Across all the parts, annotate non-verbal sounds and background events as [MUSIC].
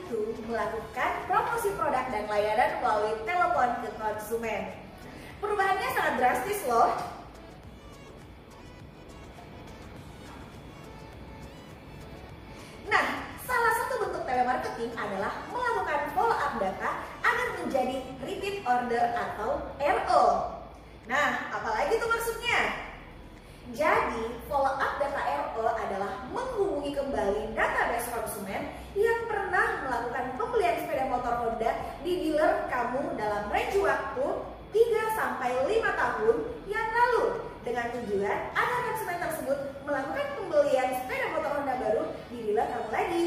yaitu melakukan promosi produk dan layanan melalui telepon ke konsumen. Perubahannya sangat drastis loh, Nah, salah satu bentuk telemarketing adalah melakukan follow up data agar menjadi repeat order atau RO. Nah, apalagi itu maksudnya? Jadi, follow up data RO adalah menghubungi kembali database konsumen melakukan pembelian sepeda motor Honda di dealer kamu dalam range waktu 3 sampai 5 tahun yang lalu dengan tujuan agar konsumen tersebut melakukan pembelian sepeda motor Honda baru di dealer kamu lagi.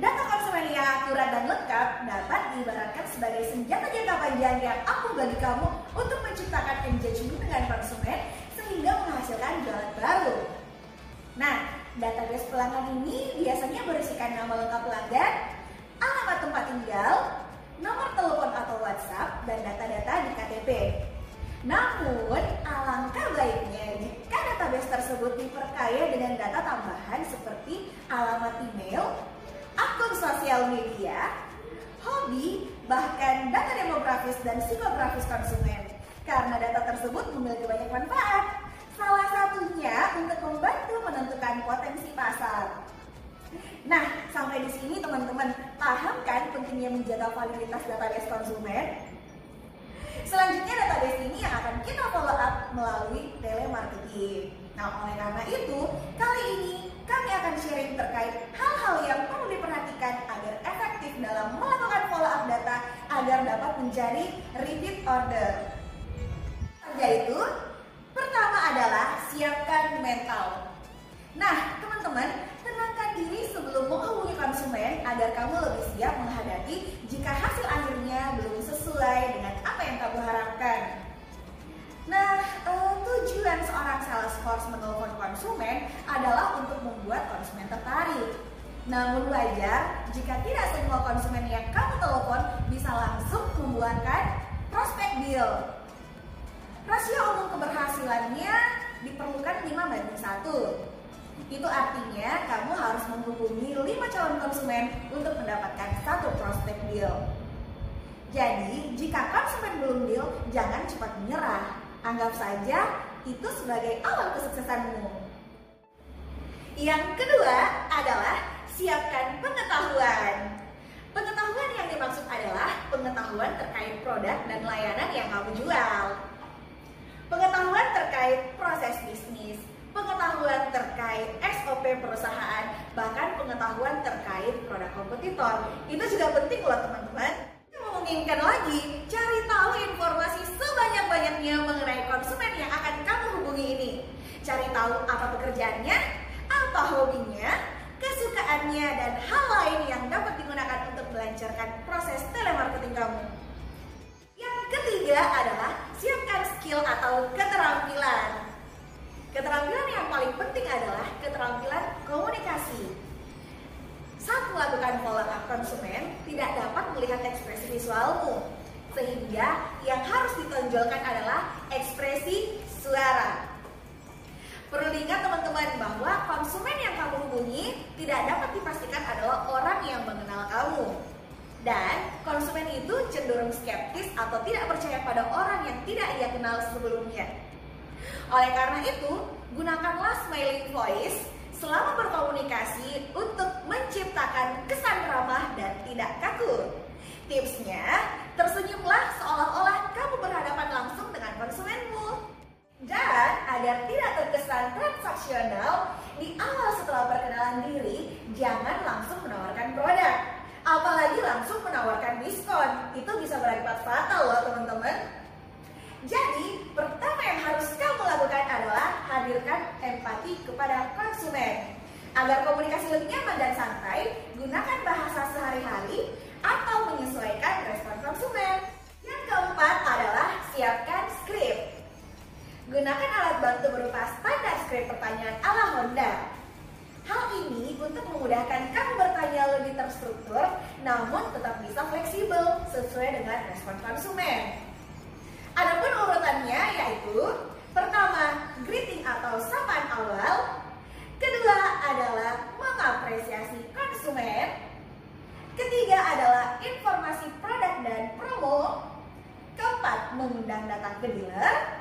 Data konsumen yang akurat dan lengkap dapat diibaratkan sebagai senjata jangka panjang yang ampuh bagi kamu untuk menciptakan engagement dengan konsumen sehingga menghasilkan jualan baru. Nah, database pelanggan ini nama lengkap pelanggan, alamat tempat tinggal, nomor telepon atau WhatsApp, dan data-data di KTP. Namun, alangkah baiknya jika database tersebut diperkaya dengan data tambahan seperti alamat email, akun sosial media, hobi, bahkan data demografis dan psikografis konsumen. Karena data tersebut memiliki banyak manfaat. Pentingnya menjaga validitas database konsumen? Selanjutnya database ini yang akan kita follow up melalui telemarketing. Nah, oleh karena itu, kali ini kami akan sharing terkait hal-hal yang perlu diperhatikan agar efektif dalam melakukan follow up data agar dapat menjadi repeat order. Yaitu, pertama adalah siapkan mental. Nah, teman-teman, diri sebelum menghubungi konsumen agar kamu lebih siap menghadapi jika hasil akhirnya belum sesuai dengan apa yang kamu harapkan. Nah, eh, tujuan seorang sales force menelpon konsumen adalah untuk membuat konsumen tertarik. Namun wajar jika tidak semua konsumen yang kamu telepon bisa langsung membuatkan prospek deal. Rasio umum keberhasilannya diperlukan 5 banding 1. Itu artinya kamu harus menghubungi 5 calon konsumen untuk mendapatkan satu prospek deal. Jadi, jika konsumen belum deal, jangan cepat menyerah. Anggap saja itu sebagai awal kesuksesanmu. Yang kedua adalah siapkan pengetahuan. Pengetahuan yang dimaksud adalah pengetahuan terkait produk dan layanan yang kamu jual. Pengetahuan terkait proses bisnis, pengetahuan terkait SOP perusahaan, bahkan pengetahuan terkait produk kompetitor. Itu juga penting loh teman-teman. Memungkinkan lagi, cari tahu informasi sebanyak-banyaknya mengenai konsumen yang akan kamu hubungi ini. Cari tahu apa pekerjaannya, apa hobinya, kesukaannya, dan hal lain yang dapat digunakan untuk melancarkan proses telemarketing kamu. Yang ketiga adalah siapkan skill atau keterampilan. Keterampilan yang paling penting adalah keterampilan komunikasi. Saat melakukan follow up konsumen, tidak dapat melihat ekspresi visualmu. Sehingga yang harus ditonjolkan adalah ekspresi suara. Perlu diingat teman-teman bahwa konsumen yang kamu hubungi tidak dapat dipastikan adalah orang yang mengenal kamu. Dan konsumen itu cenderung skeptis atau tidak percaya pada orang yang tidak ia kenal sebelumnya. Oleh karena itu, gunakanlah smiling voice selama berkomunikasi untuk menciptakan kesan ramah dan tidak kaku. Tipsnya, tersenyumlah seolah-olah kamu berhadapan langsung dengan konsumenmu. Dan agar tidak terkesan transaksional, di awal setelah perkenalan diri, jangan langsung menawarkan produk. Apalagi langsung menawarkan diskon. Itu bisa berakibat fatal loh teman-teman. Jadi, pertama yang harus kamu lakukan adalah hadirkan empati kepada konsumen. Agar komunikasi lebih nyaman dan santai, gunakan bahasa sehari-hari atau menyesuaikan respon konsumen. Yang keempat adalah siapkan skrip. Gunakan alat bantu berupa standar skrip pertanyaan ala Honda. Hal ini untuk memudahkan kamu bertanya lebih terstruktur namun tetap bisa fleksibel sesuai dengan respon konsumen. Adapun urutannya yaitu pertama, greeting atau sapaan awal, kedua adalah mengapresiasi konsumen, ketiga adalah informasi produk dan promo, keempat mengundang datang ke dealer,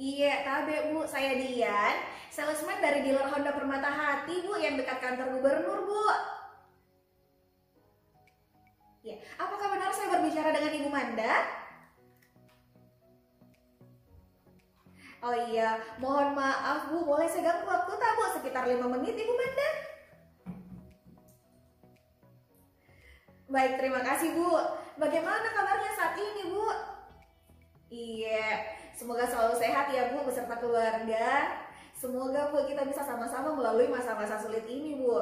Iya, tabe bu, saya Dian, salesman dari dealer Honda Permata Hati bu yang dekat kantor gubernur bu. Ya, apakah benar saya berbicara dengan Ibu Manda? Oh iya, mohon maaf Bu, boleh saya ganggu waktu tak Bu? Sekitar 5 menit Ibu Manda. Baik, terima kasih Bu. Bagaimana kabarnya saat ini semoga selalu sehat ya Bu beserta keluarga. Semoga Bu kita bisa sama-sama melalui masa-masa sulit ini Bu.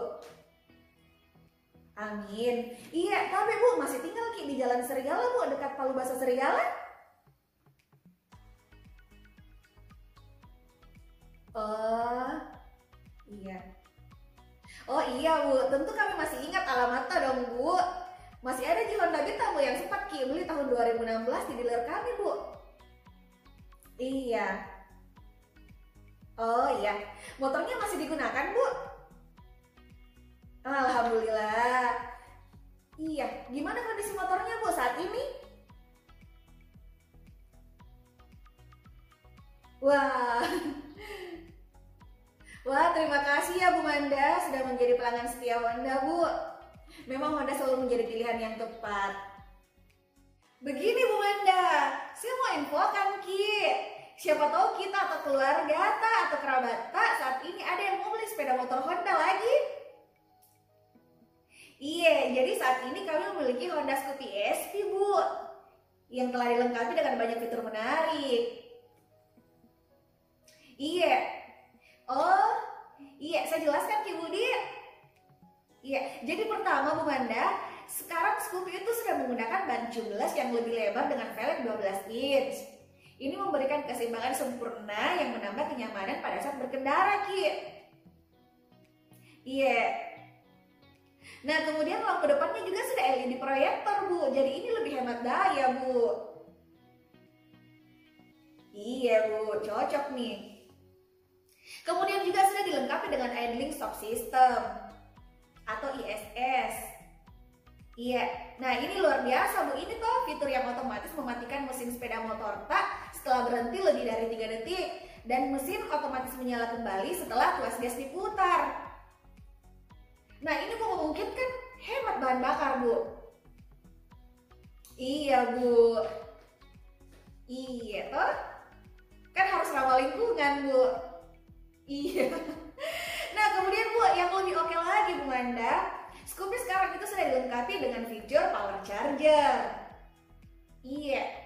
Amin. Iya, tapi Bu masih tinggal Ki di Jalan Serigala Bu, dekat Palu Basa Serigala. Oh, iya. Oh iya Bu, tentu kami masih ingat alamatnya dong Bu. Masih ada di Honda Beta Bu yang sempat Ki beli tahun 2016 di dealer kami Bu. Iya. Oh iya, motornya masih digunakan Bu? Alhamdulillah. Iya, gimana kondisi motornya Bu saat ini? Wah. [LAUGHS] Wah, terima kasih ya Bu Manda sudah menjadi pelanggan setia Honda, Bu. Memang Honda selalu menjadi pilihan yang tepat. Begini Bu Manda, saya mau infokan Ki. Siapa tahu kita atau keluarga ta atau kerabat ta saat ini ada yang mau beli sepeda motor Honda lagi. Iya, jadi saat ini kami memiliki Honda Scoopy SP, Bu. Yang telah dilengkapi dengan banyak fitur menarik. Iya. Oh, iya, saya jelaskan Ki Budi. Iya, jadi pertama Bu Manda, sekarang Scoopy itu sudah menggunakan ban tubeless yang lebih lebar dengan velg 12 inch. Ini memberikan keseimbangan sempurna yang menambah kenyamanan pada saat berkendara, Ki. Iya. Nah, kemudian lampu depannya juga sudah LED proyektor, Bu. Jadi ini lebih hemat daya, Bu. Iya, Bu. Cocok nih. Kemudian juga sudah dilengkapi dengan idling stop system atau ISS. Iya, nah ini luar biasa Bu. Ini tuh fitur yang otomatis mematikan mesin sepeda motor tak setelah berhenti lebih dari 3 detik dan mesin otomatis menyala kembali setelah tuas gas diputar. Nah ini memungkinkan hemat bahan bakar Bu. Iya Bu. Iya toh. Kan harus ramah lingkungan Bu. Iya. [LAUGHS] Nah kemudian Bu yang lebih oke lagi Bu Manda, Scoopy sekarang itu sudah dilengkapi dengan fitur power charger. Iya.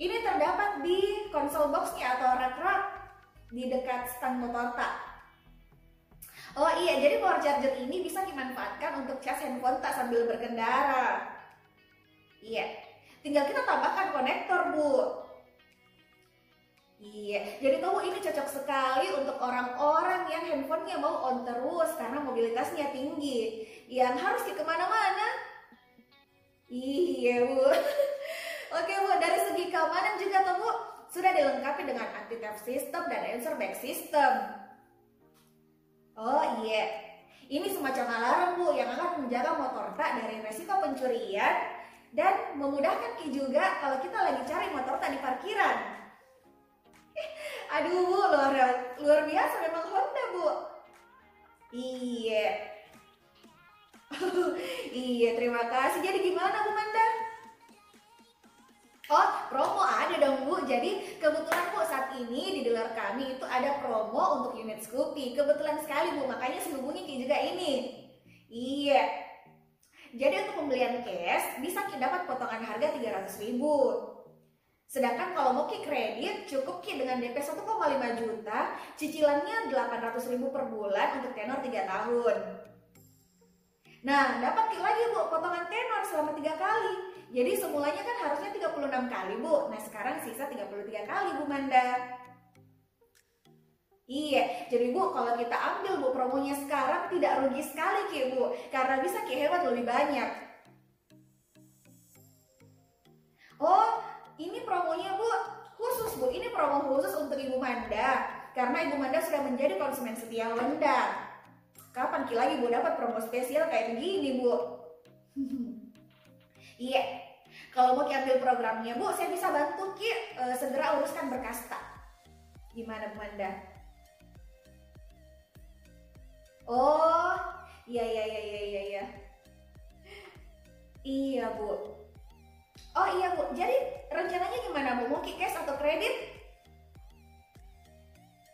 Ini terdapat di konsol boxnya atau rack rack di dekat stang motor tak. Oh iya, jadi power charger ini bisa dimanfaatkan untuk cas handphone tak sambil berkendara. Iya, tinggal kita tambahkan konektor bu. Iya, jadi tahu ini cocok sekali untuk orang-orang yang handphonenya mau on terus karena mobilitasnya tinggi, yang harus di ke mana-mana. Iya bu. [LAUGHS] Oke bu, dari segi keamanan juga tuh bu sudah dilengkapi dengan anti theft system dan answer back system. Oh iya, ini semacam alarm bu yang akan menjaga motor tak dari resiko pencurian dan memudahkan Ki juga kalau kita lagi cari motor tak di parkiran. [LAUGHS] Aduh bu, luar, luar biasa memang Honda bu. Iya. [LAUGHS] iya, terima kasih. Jadi gimana Bu Manda? Oh, promo ada dong Bu. Jadi kebetulan Bu saat ini di dealer kami itu ada promo untuk unit Scoopy. Kebetulan sekali Bu, makanya saya hubungi Ki juga ini. Iya. Jadi untuk pembelian cash bisa Ki dapat potongan harga 300 ribu. Sedangkan kalau mau Ki kredit cukup Ki dengan DP 1,5 juta, cicilannya 800 ribu per bulan untuk tenor 3 tahun. Nah, dapat Ki lagi Bu potongan tenor selama 3 kali. Jadi semulanya kan harusnya 36 kali Bu. Nah sekarang sisa 33 kali Bu Manda. Iya, jadi Bu kalau kita ambil Bu promonya sekarang tidak rugi sekali Ki Bu. Karena bisa Ki hemat lebih banyak. Oh, ini promonya Bu khusus Bu. Ini promo khusus untuk Ibu Manda. Karena Ibu Manda sudah menjadi konsumen setia Wenda. Kapan Ki lagi Bu dapat promo spesial kayak begini Bu? [LAUGHS] Iya, kalau mau ambil programnya Bu, saya bisa bantu Ki uh, segera uruskan berkas tak. Gimana Bu Manda? Oh, iya iya iya iya iya iya. Iya Bu. Oh iya Bu, jadi rencananya gimana Bu? Mau Ki cash atau kredit?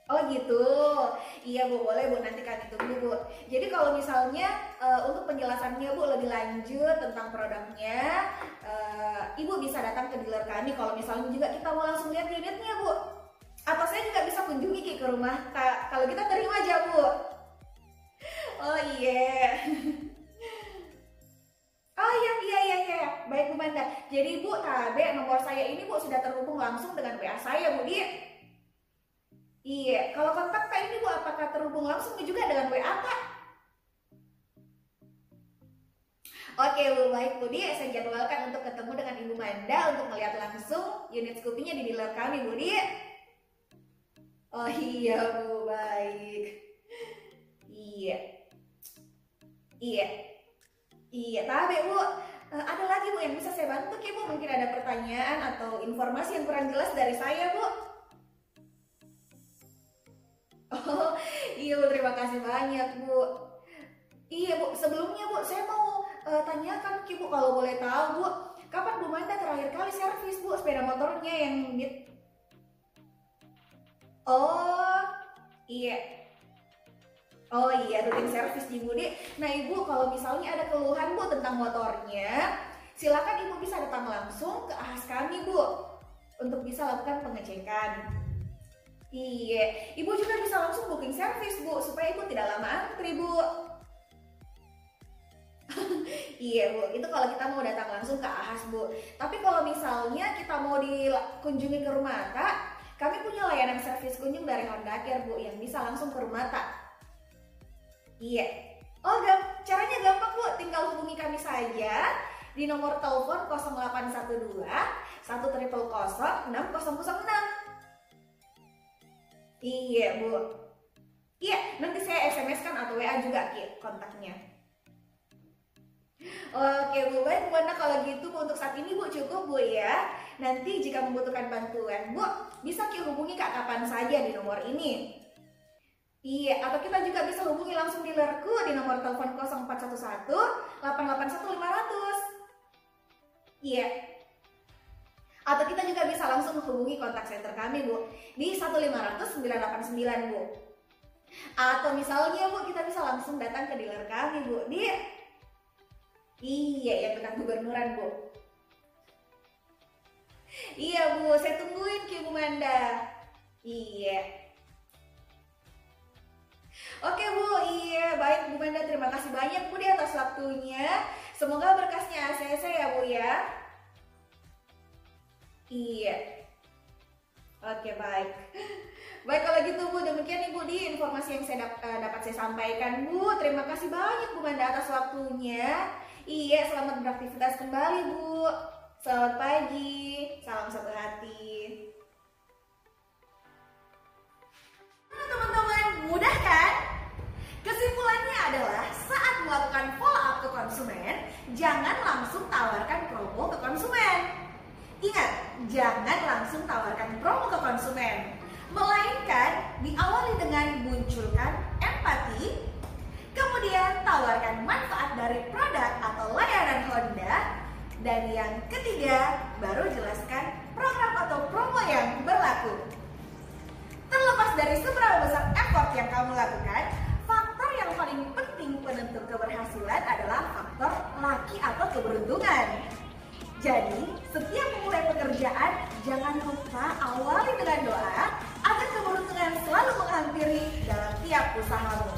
Oh gitu, iya Bu boleh Bu nanti kami tunggu Bu. Jadi kalau misalnya uh, untuk penjelasannya Bu lebih lanjut tentang produknya, Ibu bisa datang ke dealer kami. Kalau misalnya juga kita mau langsung lihat unitnya Bu, atau saya juga bisa kunjungi ke rumah. Ka kalau kita terima aja Bu. Oh iya. Yeah. [LAUGHS] Oh iya iya iya iya, baik Bu Manda. Jadi Bu, tabe nomor saya ini Bu sudah terhubung langsung dengan WA saya Bu Di. Iya, kalau kontak ini Bu apakah terhubung langsung juga dengan WA Bu, baik Budi, saya jadwalkan untuk ketemu dengan Ibu Manda untuk melihat langsung unit Scoopy-nya di dealer kami Budi. Oh iya Bu, baik. Iya. Iya. Iya, tapi Bu, eh, ada lagi Bu yang bisa saya bantu ya Bu? Mungkin ada pertanyaan atau informasi yang kurang jelas dari saya Bu? Oh iya Bu, terima kasih banyak Bu. Iya Bu, sebelumnya Bu, saya mau uh, tanyakan Ki Bu kalau boleh tahu Bu, kapan Bu Manda terakhir kali servis Bu sepeda motornya yang dit? Oh iya. Oh iya, rutin servis di Budi. Nah Ibu, kalau misalnya ada keluhan Bu tentang motornya, silakan Ibu bisa datang langsung ke ahas kami Bu untuk bisa lakukan pengecekan. Iya, ibu juga bisa langsung booking service bu, supaya ibu tidak lama antri bu. Iya bu, itu kalau kita mau datang langsung ke Ahas bu. Tapi kalau misalnya kita mau dikunjungi ke rumah kak, kami punya layanan servis kunjung dari Honda Care bu, yang bisa langsung ke rumah kak. Iya. Oh, gam caranya gampang bu, tinggal hubungi kami saja di nomor telepon 0812 100 6006. Iya bu. Iya nanti saya SMS kan atau WA juga Ki kontaknya. Oke Bu, baik Bu kalau gitu Bu untuk saat ini Bu cukup Bu ya. Nanti jika membutuhkan bantuan Bu, bisa Ki hubungi Kak kapan saja di nomor ini. Iya, atau kita juga bisa hubungi langsung dealerku di nomor telepon 0411 881 500. Iya, atau kita juga bisa langsung menghubungi kontak center kami Bu di 1500989 Bu. Atau misalnya Bu kita bisa langsung datang ke dealer kami Bu di Iya ya dekat gubernuran Bu. Iya Bu, saya tungguin Ki Bu Manda. Iya. Oke Bu, iya baik Bu Manda terima kasih banyak Bu di atas waktunya. Semoga berkasnya ACC ya Bu ya. Iya. Oke baik. Baik kalau gitu Bu, demikian Ibu di informasi yang saya dap uh, dapat saya sampaikan Bu. Terima kasih banyak Bu Manda atas waktunya. Iya, selamat beraktivitas kembali Bu. Selamat pagi, salam satu hati. Teman-teman, mudah kan? Kesimpulannya adalah saat melakukan follow up ke konsumen, jangan langsung tawarkan promo ke konsumen Ingat, jangan langsung tawarkan promo ke konsumen, melainkan diawali dengan munculkan empati, kemudian tawarkan manfaat dari produk atau layanan Honda, dan yang ketiga baru jelaskan program atau promo yang berlaku. yang kamu lakukan, faktor yang paling penting penentu keberhasilan adalah faktor laki atau keberuntungan. Jadi, setiap memulai pekerjaan, jangan lupa awali dengan doa agar keberuntungan selalu menghampiri dalam tiap usahamu.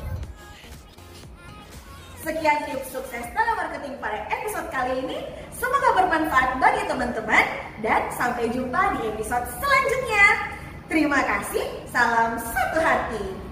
Sekian tips sukses dalam marketing pada episode kali ini. Semoga bermanfaat bagi teman-teman dan sampai jumpa di episode selanjutnya. Terima kasih, salam satu hati.